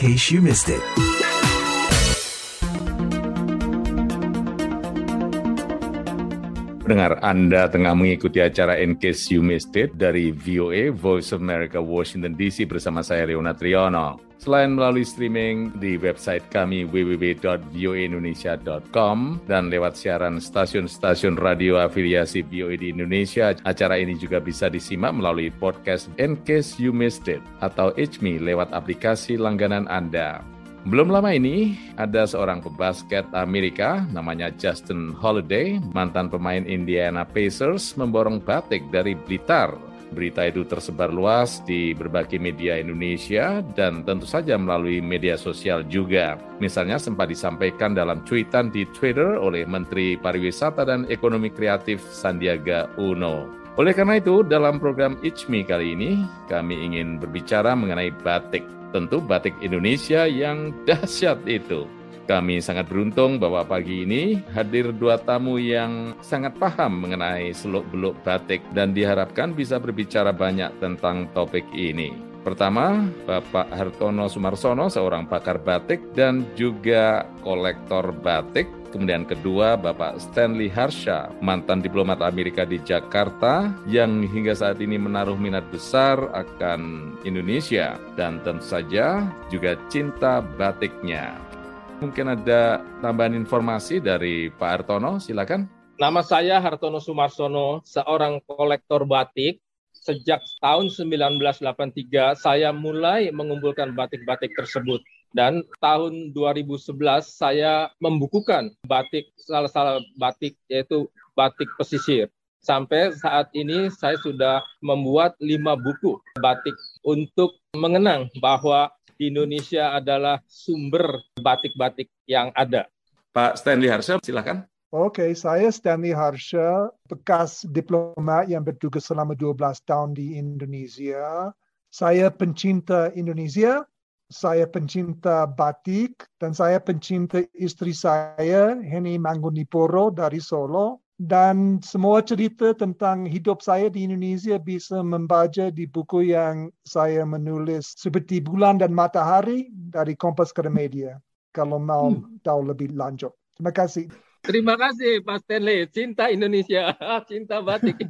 case you missed it. Dengar Anda tengah mengikuti acara In Case You Missed It dari VOA Voice of America Washington DC bersama saya Leona Triono. Selain melalui streaming di website kami www.voaindonesia.com dan lewat siaran stasiun-stasiun radio afiliasi VOA di Indonesia, acara ini juga bisa disimak melalui podcast In Case You Missed It atau HME lewat aplikasi langganan Anda. Belum lama ini, ada seorang pebasket Amerika namanya Justin Holiday, mantan pemain Indiana Pacers, memborong batik dari Blitar. Berita itu tersebar luas di berbagai media Indonesia dan tentu saja melalui media sosial juga. Misalnya sempat disampaikan dalam cuitan di Twitter oleh Menteri Pariwisata dan Ekonomi Kreatif Sandiaga Uno. Oleh karena itu, dalam program ICMI kali ini, kami ingin berbicara mengenai batik tentu batik Indonesia yang dahsyat itu. Kami sangat beruntung bahwa pagi ini hadir dua tamu yang sangat paham mengenai seluk-beluk batik dan diharapkan bisa berbicara banyak tentang topik ini. Pertama, Bapak Hartono Sumarsono, seorang pakar batik dan juga kolektor batik Kemudian kedua, Bapak Stanley Harsha, mantan diplomat Amerika di Jakarta yang hingga saat ini menaruh minat besar akan Indonesia dan tentu saja juga cinta batiknya. Mungkin ada tambahan informasi dari Pak Hartono, silakan. Nama saya Hartono Sumarsono, seorang kolektor batik. Sejak tahun 1983 saya mulai mengumpulkan batik-batik tersebut dan tahun 2011 saya membukukan batik salah-salah batik yaitu batik pesisir. Sampai saat ini saya sudah membuat lima buku batik untuk mengenang bahwa di Indonesia adalah sumber batik-batik yang ada. Pak Stanley Harsha, silakan. Oke, okay, saya Stanley Harsha, bekas diplomat yang bertugas selama 12 tahun di Indonesia. Saya pencinta Indonesia, saya pencinta batik dan saya pencinta istri saya Heni Mangguniporo dari Solo dan semua cerita tentang hidup saya di Indonesia bisa membaca di buku yang saya menulis seperti bulan dan matahari dari Kompas Gramedia kalau mau hmm. tahu lebih lanjut. Terima kasih. Terima kasih Pak Stanley. Cinta Indonesia, cinta batik.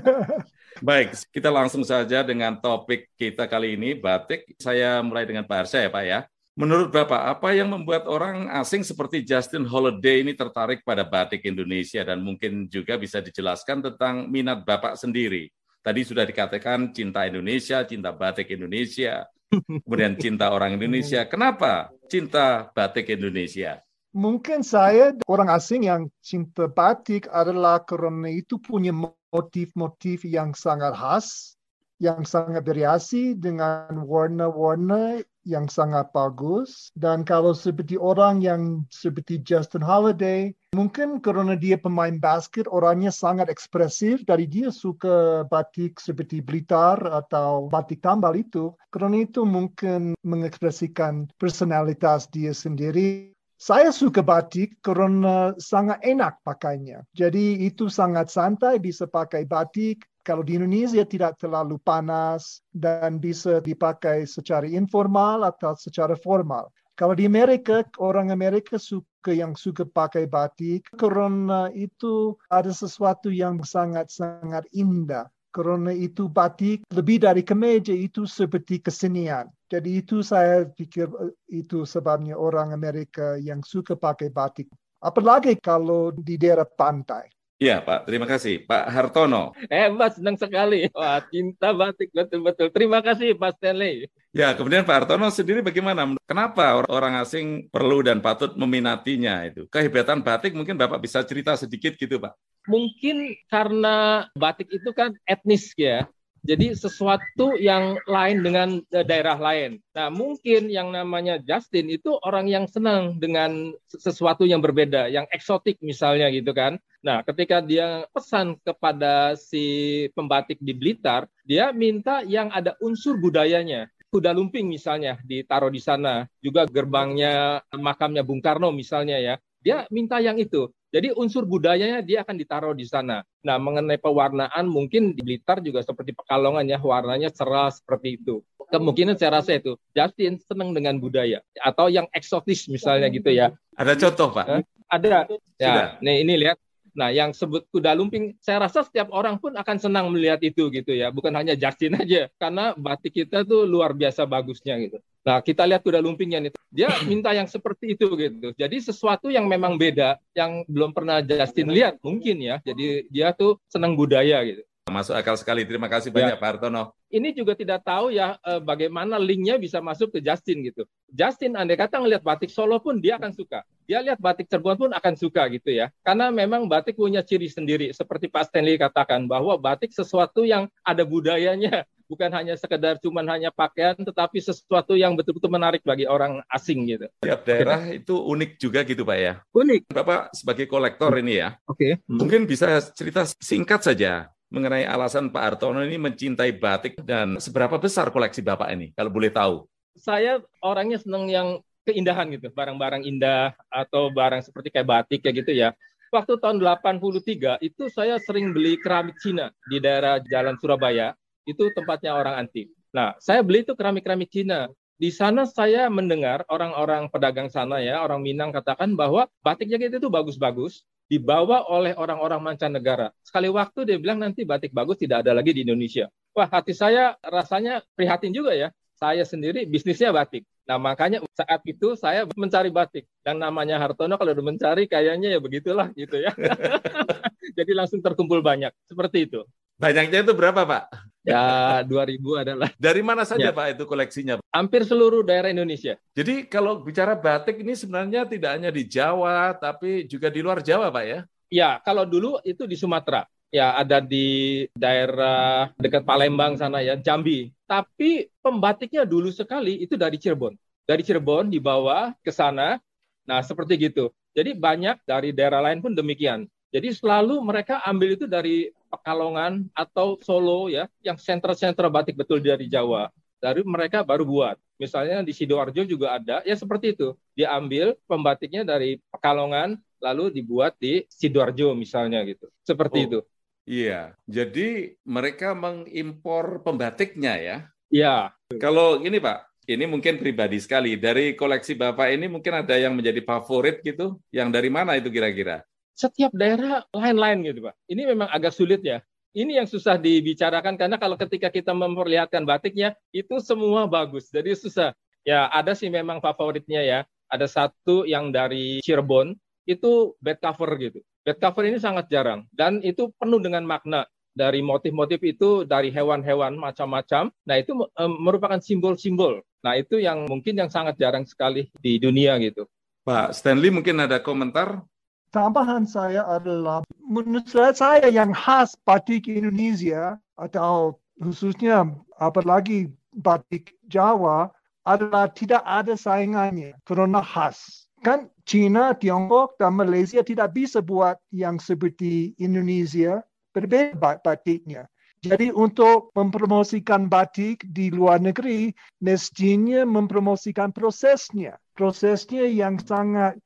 Baik, kita langsung saja dengan topik kita kali ini, batik. Saya mulai dengan Pak Arsya ya Pak ya. Menurut Bapak, apa yang membuat orang asing seperti Justin Holiday ini tertarik pada batik Indonesia dan mungkin juga bisa dijelaskan tentang minat Bapak sendiri? Tadi sudah dikatakan cinta Indonesia, cinta batik Indonesia, kemudian cinta orang Indonesia. Kenapa cinta batik Indonesia? Mungkin saya orang asing yang cinta batik adalah karena itu punya motif-motif yang sangat khas, yang sangat variasi dengan warna-warna yang sangat bagus. Dan kalau seperti orang yang seperti Justin Holiday, mungkin karena dia pemain basket, orangnya sangat ekspresif, dari dia suka batik seperti Blitar atau batik tambal itu. Karena itu mungkin mengekspresikan personalitas dia sendiri saya suka batik karena sangat enak pakainya. Jadi itu sangat santai bisa pakai batik. Kalau di Indonesia tidak terlalu panas dan bisa dipakai secara informal atau secara formal. Kalau di Amerika, orang Amerika suka yang suka pakai batik karena itu ada sesuatu yang sangat-sangat indah karena itu batik lebih dari kemeja itu seperti kesenian. Jadi itu saya pikir eh, itu sebabnya orang Amerika yang suka pakai batik. Apalagi kalau di daerah pantai. Iya Pak, terima kasih. Pak Hartono. Hebat, senang sekali. Wah, cinta batik betul-betul. Terima kasih Pak Stanley. Ya, kemudian Pak Hartono sendiri bagaimana? Kenapa orang asing perlu dan patut meminatinya itu? Kehebatan batik mungkin Bapak bisa cerita sedikit gitu Pak. Mungkin karena batik itu kan etnis ya. Jadi sesuatu yang lain dengan e, daerah lain. Nah, mungkin yang namanya Justin itu orang yang senang dengan sesuatu yang berbeda, yang eksotik misalnya gitu kan. Nah, ketika dia pesan kepada si pembatik di Blitar, dia minta yang ada unsur budayanya. Kuda lumping misalnya ditaruh di sana, juga gerbangnya makamnya Bung Karno misalnya ya. Dia minta yang itu. Jadi unsur budayanya dia akan ditaruh di sana. Nah, mengenai pewarnaan mungkin di Blitar juga seperti Pekalongan ya, warnanya cerah seperti itu. kemungkinan saya rasa itu Justin senang dengan budaya atau yang eksotis misalnya gitu ya. Ada contoh Pak? Ada. Ya, nih ini lihat Nah, yang sebut kuda lumping, saya rasa setiap orang pun akan senang melihat itu gitu ya, bukan hanya Justin aja, karena batik kita tuh luar biasa bagusnya gitu. Nah, kita lihat kuda lumpingnya nih, dia minta yang seperti itu gitu. Jadi sesuatu yang memang beda, yang belum pernah Justin lihat mungkin ya. Jadi dia tuh senang budaya gitu. Masuk akal sekali. Terima kasih banyak ya. Pak Hartono. Ini juga tidak tahu ya eh, bagaimana linknya bisa masuk ke Justin gitu. Justin andai kata ngelihat batik Solo pun dia akan suka. Dia lihat batik Cirebon pun akan suka gitu ya. Karena memang batik punya ciri sendiri. Seperti Pak Stanley katakan bahwa batik sesuatu yang ada budayanya. Bukan hanya sekedar cuman hanya pakaian, tetapi sesuatu yang betul-betul menarik bagi orang asing gitu. Tiap daerah itu unik juga gitu Pak ya? Unik. Bapak sebagai kolektor ini ya, Oke. Okay. mungkin bisa cerita singkat saja mengenai alasan Pak Hartono ini mencintai batik dan seberapa besar koleksi Bapak ini, kalau boleh tahu? Saya orangnya senang yang keindahan gitu, barang-barang indah atau barang seperti kayak batik kayak gitu ya. Waktu tahun 83 itu saya sering beli keramik Cina di daerah Jalan Surabaya, itu tempatnya orang antik. Nah, saya beli itu keramik-keramik Cina. Di sana saya mendengar orang-orang pedagang sana ya, orang Minang katakan bahwa batiknya itu bagus-bagus, dibawa oleh orang-orang mancanegara. Sekali waktu dia bilang nanti batik bagus tidak ada lagi di Indonesia. Wah, hati saya rasanya prihatin juga ya. Saya sendiri bisnisnya batik. Nah, makanya saat itu saya mencari batik. Yang namanya Hartono kalau udah mencari kayaknya ya begitulah gitu ya. Jadi langsung terkumpul banyak. Seperti itu. Banyaknya itu berapa, Pak? Ya, 2000 adalah. Dari mana saja ya. Pak itu koleksinya? Hampir seluruh daerah Indonesia. Jadi kalau bicara batik ini sebenarnya tidak hanya di Jawa, tapi juga di luar Jawa Pak ya? Ya, kalau dulu itu di Sumatera. Ya, ada di daerah dekat Palembang sana ya, Jambi. Tapi pembatiknya dulu sekali itu dari Cirebon. Dari Cirebon dibawa ke sana. Nah, seperti gitu. Jadi banyak dari daerah lain pun demikian. Jadi selalu mereka ambil itu dari Pekalongan atau Solo ya, yang sentra-sentra batik betul dari Jawa. Dari mereka baru buat. Misalnya di Sidoarjo juga ada, ya seperti itu. Dia ambil pembatiknya dari Pekalongan, lalu dibuat di Sidoarjo misalnya gitu. Seperti oh, itu. Iya, jadi mereka mengimpor pembatiknya ya? Iya. Kalau ini Pak, ini mungkin pribadi sekali. Dari koleksi Bapak ini mungkin ada yang menjadi favorit gitu? Yang dari mana itu kira-kira? Setiap daerah lain-lain gitu Pak. Ini memang agak sulit ya. Ini yang susah dibicarakan karena kalau ketika kita memperlihatkan batiknya itu semua bagus. Jadi susah. Ya ada sih memang favoritnya ya. Ada satu yang dari Cirebon itu bed cover gitu. Bed cover ini sangat jarang dan itu penuh dengan makna dari motif-motif itu dari hewan-hewan macam-macam. Nah, itu merupakan simbol-simbol. Nah, itu yang mungkin yang sangat jarang sekali di dunia gitu. Pak Stanley mungkin ada komentar tambahan saya adalah menurut saya yang khas batik Indonesia atau khususnya apalagi batik Jawa adalah tidak ada saingannya karena khas. Kan China, Tiongkok, dan Malaysia tidak bisa buat yang seperti Indonesia berbeda batiknya. Jadi untuk mempromosikan batik di luar negeri, mestinya mempromosikan prosesnya. Prosesnya yang sangat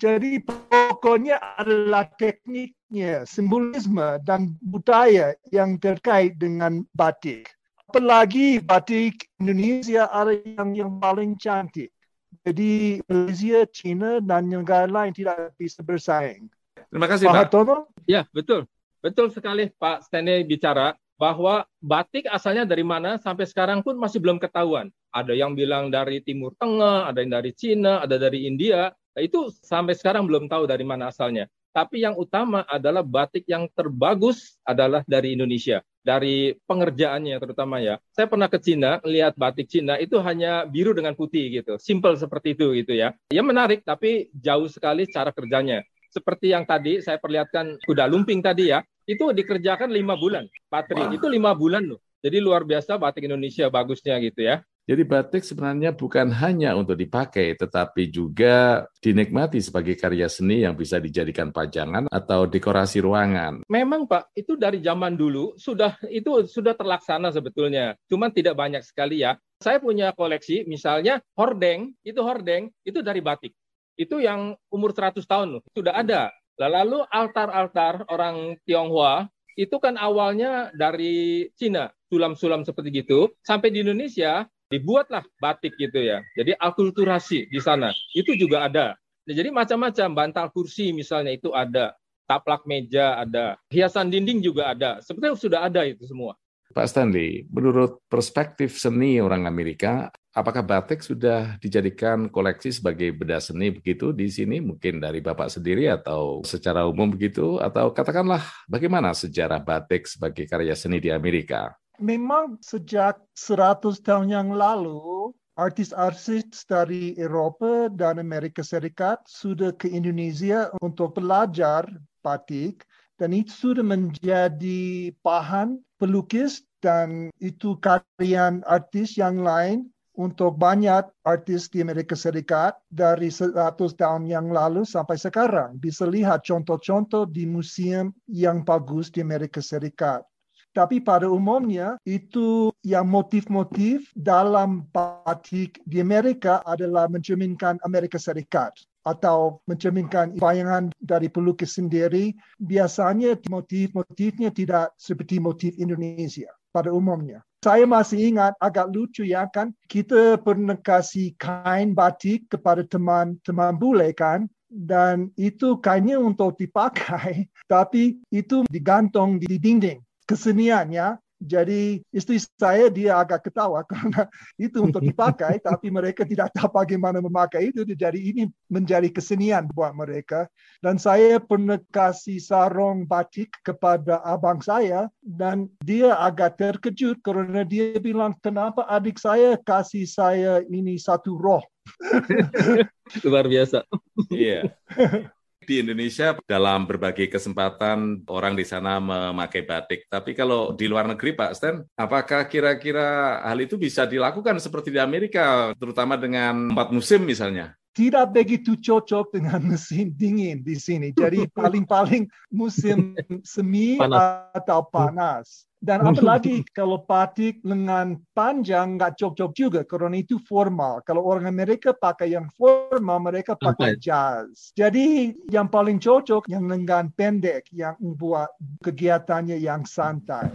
jadi pokoknya adalah tekniknya, simbolisme dan budaya yang terkait dengan batik. Apalagi batik Indonesia ada yang yang paling cantik. Jadi Malaysia, China dan negara lain tidak bisa bersaing. Terima kasih Pak. Pak. Ya betul, betul sekali Pak Stanley bicara bahwa batik asalnya dari mana sampai sekarang pun masih belum ketahuan. Ada yang bilang dari Timur Tengah, ada yang dari Cina, ada dari India. Nah, itu sampai sekarang belum tahu dari mana asalnya. Tapi yang utama adalah batik yang terbagus adalah dari Indonesia. Dari pengerjaannya terutama ya. Saya pernah ke Cina, lihat batik Cina itu hanya biru dengan putih gitu. Simple seperti itu gitu ya. Ya menarik tapi jauh sekali cara kerjanya. Seperti yang tadi saya perlihatkan kuda lumping tadi ya. Itu dikerjakan lima bulan. Patri, itu lima bulan loh. Jadi luar biasa batik Indonesia bagusnya gitu ya. Jadi batik sebenarnya bukan hanya untuk dipakai, tetapi juga dinikmati sebagai karya seni yang bisa dijadikan pajangan atau dekorasi ruangan. Memang Pak, itu dari zaman dulu sudah itu sudah terlaksana sebetulnya. Cuma tidak banyak sekali ya. Saya punya koleksi, misalnya hordeng, itu hordeng itu dari batik. Itu yang umur 100 tahun sudah ada. Lalu altar-altar orang Tionghoa itu kan awalnya dari Cina, sulam-sulam seperti gitu, sampai di Indonesia dibuatlah batik gitu ya. Jadi akulturasi di sana itu juga ada. Nah, jadi macam-macam bantal kursi misalnya itu ada, taplak meja ada, hiasan dinding juga ada. Sebetulnya sudah ada itu semua. Pak Stanley, menurut perspektif seni orang Amerika, apakah batik sudah dijadikan koleksi sebagai benda seni begitu di sini? Mungkin dari Bapak sendiri atau secara umum begitu? Atau katakanlah bagaimana sejarah batik sebagai karya seni di Amerika? Memang sejak 100 tahun yang lalu, artis-artis dari Eropa dan Amerika Serikat sudah ke Indonesia untuk belajar batik dan itu sudah menjadi bahan pelukis dan itu karya artis yang lain untuk banyak artis di Amerika Serikat dari 100 tahun yang lalu sampai sekarang. Bisa lihat contoh-contoh di museum yang bagus di Amerika Serikat. Tapi pada umumnya itu yang motif-motif dalam batik di Amerika adalah mencerminkan Amerika Serikat atau mencerminkan bayangan dari pelukis sendiri, biasanya motif-motifnya tidak seperti motif Indonesia pada umumnya. Saya masih ingat agak lucu ya kan, kita pernah kasih kain batik kepada teman-teman bule kan, dan itu kainnya untuk dipakai, tapi itu digantung di dinding. Keseniannya jadi istri saya dia agak ketawa karena itu untuk dipakai, tapi mereka tidak tahu bagaimana memakai itu. Jadi ini menjadi kesenian buat mereka. Dan saya pernah kasih sarung batik kepada abang saya dan dia agak terkejut karena dia bilang, kenapa adik saya kasih saya ini satu roh? Luar biasa. Iya di Indonesia dalam berbagai kesempatan orang di sana memakai batik. Tapi kalau di luar negeri, Pak Stan, apakah kira-kira hal itu bisa dilakukan seperti di Amerika, terutama dengan empat musim misalnya? Tidak begitu cocok dengan musim dingin di sini. Jadi paling-paling musim semi panas. atau panas. Dan apalagi kalau batik lengan panjang nggak cocok juga karena itu formal. Kalau orang Amerika pakai yang formal, mereka pakai jazz. Jadi yang paling cocok yang lengan pendek yang buat kegiatannya yang santai.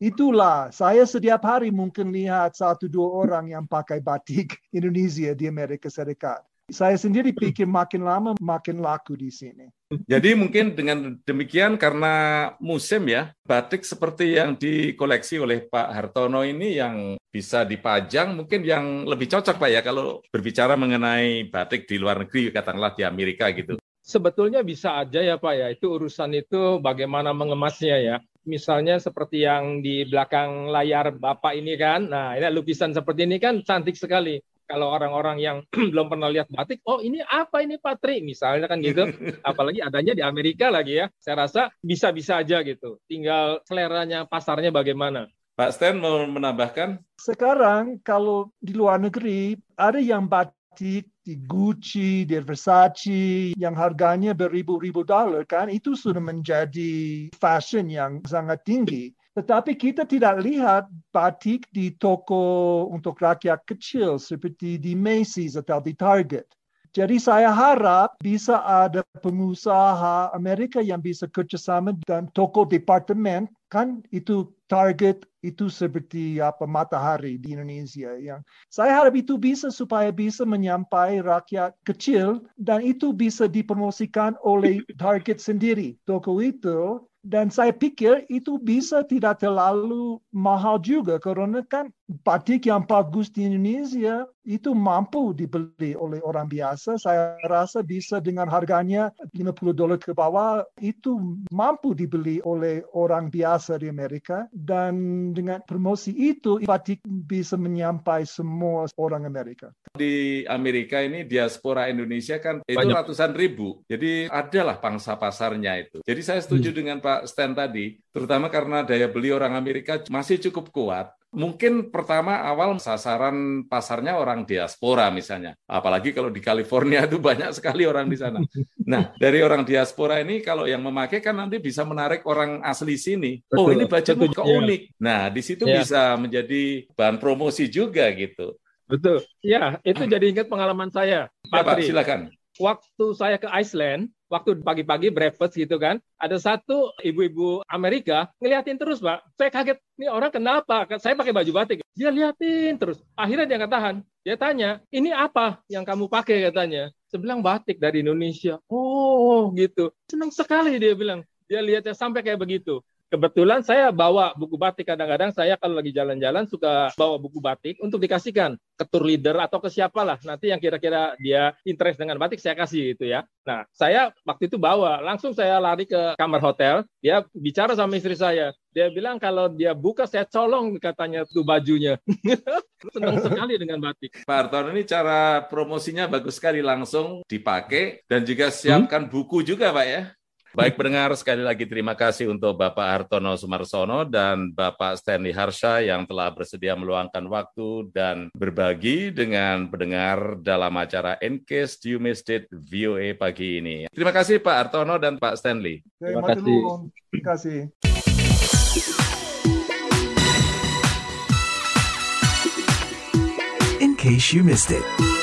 Itulah saya setiap hari mungkin lihat satu dua orang yang pakai batik Indonesia di Amerika Serikat. Saya sendiri pikir makin lama makin laku di sini. Jadi mungkin dengan demikian karena musim ya, batik seperti yang dikoleksi oleh Pak Hartono ini yang bisa dipajang mungkin yang lebih cocok Pak ya kalau berbicara mengenai batik di luar negeri katakanlah di Amerika gitu. Sebetulnya bisa aja ya Pak ya, itu urusan itu bagaimana mengemasnya ya misalnya seperti yang di belakang layar Bapak ini kan. Nah, ini lukisan seperti ini kan cantik sekali kalau orang-orang yang belum pernah lihat batik, oh ini apa ini Patri misalnya kan gitu. Apalagi adanya di Amerika lagi ya. Saya rasa bisa-bisa aja gitu. Tinggal seleranya pasarnya bagaimana. Pak Stan mau menambahkan? Sekarang kalau di luar negeri ada yang batik di Gucci, di Versace, yang harganya beribu-ribu dolar kan, itu sudah menjadi fashion yang sangat tinggi. Tetapi kita tidak lihat batik di toko untuk rakyat kecil seperti di Macy's atau di Target. Jadi saya harap bisa ada pengusaha Amerika yang bisa kerjasama dan toko departemen kan itu target itu seperti apa matahari di Indonesia yang saya harap itu bisa supaya bisa menyampai rakyat kecil dan itu bisa dipromosikan oleh target sendiri toko itu dan saya pikir itu bisa tidak terlalu mahal juga karena kan batik yang bagus di Indonesia itu mampu dibeli oleh orang biasa. Saya rasa bisa dengan harganya 50 dolar ke bawah itu mampu dibeli oleh orang biasa di Amerika dan dengan promosi itu batik bisa menyampai semua orang Amerika. Di Amerika ini diaspora Indonesia kan itu Banyak. ratusan ribu. Jadi adalah pangsa pasarnya itu. Jadi saya setuju hmm. dengan Pak Stan tadi, terutama karena daya beli orang Amerika masih cukup kuat mungkin pertama awal sasaran pasarnya orang diaspora misalnya. Apalagi kalau di California itu banyak sekali orang di sana. Nah, dari orang diaspora ini kalau yang memakai kan nanti bisa menarik orang asli sini. Betul, oh, ini bajumu kok ya. unik. Nah, di situ ya. bisa menjadi bahan promosi juga gitu. Betul. Ya, itu jadi ingat pengalaman saya. Pak, ya, Pak silakan waktu saya ke Iceland, waktu pagi-pagi breakfast gitu kan, ada satu ibu-ibu Amerika ngeliatin terus, Pak. Saya kaget, ini orang kenapa? Saya pakai baju batik. Dia liatin terus. Akhirnya dia nggak tahan. Dia tanya, ini apa yang kamu pakai katanya? Saya bilang batik dari Indonesia. Oh gitu. Senang sekali dia bilang. Dia lihatnya sampai kayak begitu kebetulan saya bawa buku batik. Kadang-kadang saya kalau lagi jalan-jalan suka bawa buku batik untuk dikasihkan ke tour leader atau ke siapa lah nanti yang kira-kira dia interest dengan batik saya kasih itu ya. Nah saya waktu itu bawa. Langsung saya lari ke kamar hotel. Dia bicara sama istri saya. Dia bilang kalau dia buka saya colong katanya tuh bajunya. Senang sekali dengan batik. Pak Artono ini cara promosinya bagus sekali. Langsung dipakai dan juga siapkan hmm? buku juga Pak ya Baik pendengar, sekali lagi terima kasih untuk Bapak Hartono Sumarsono dan Bapak Stanley Harsha yang telah bersedia meluangkan waktu dan berbagi dengan pendengar dalam acara Encase You Missed It VOA pagi ini. Terima kasih Pak Hartono dan Pak Stanley. Terima kasih. Terima kasih. In case you missed it.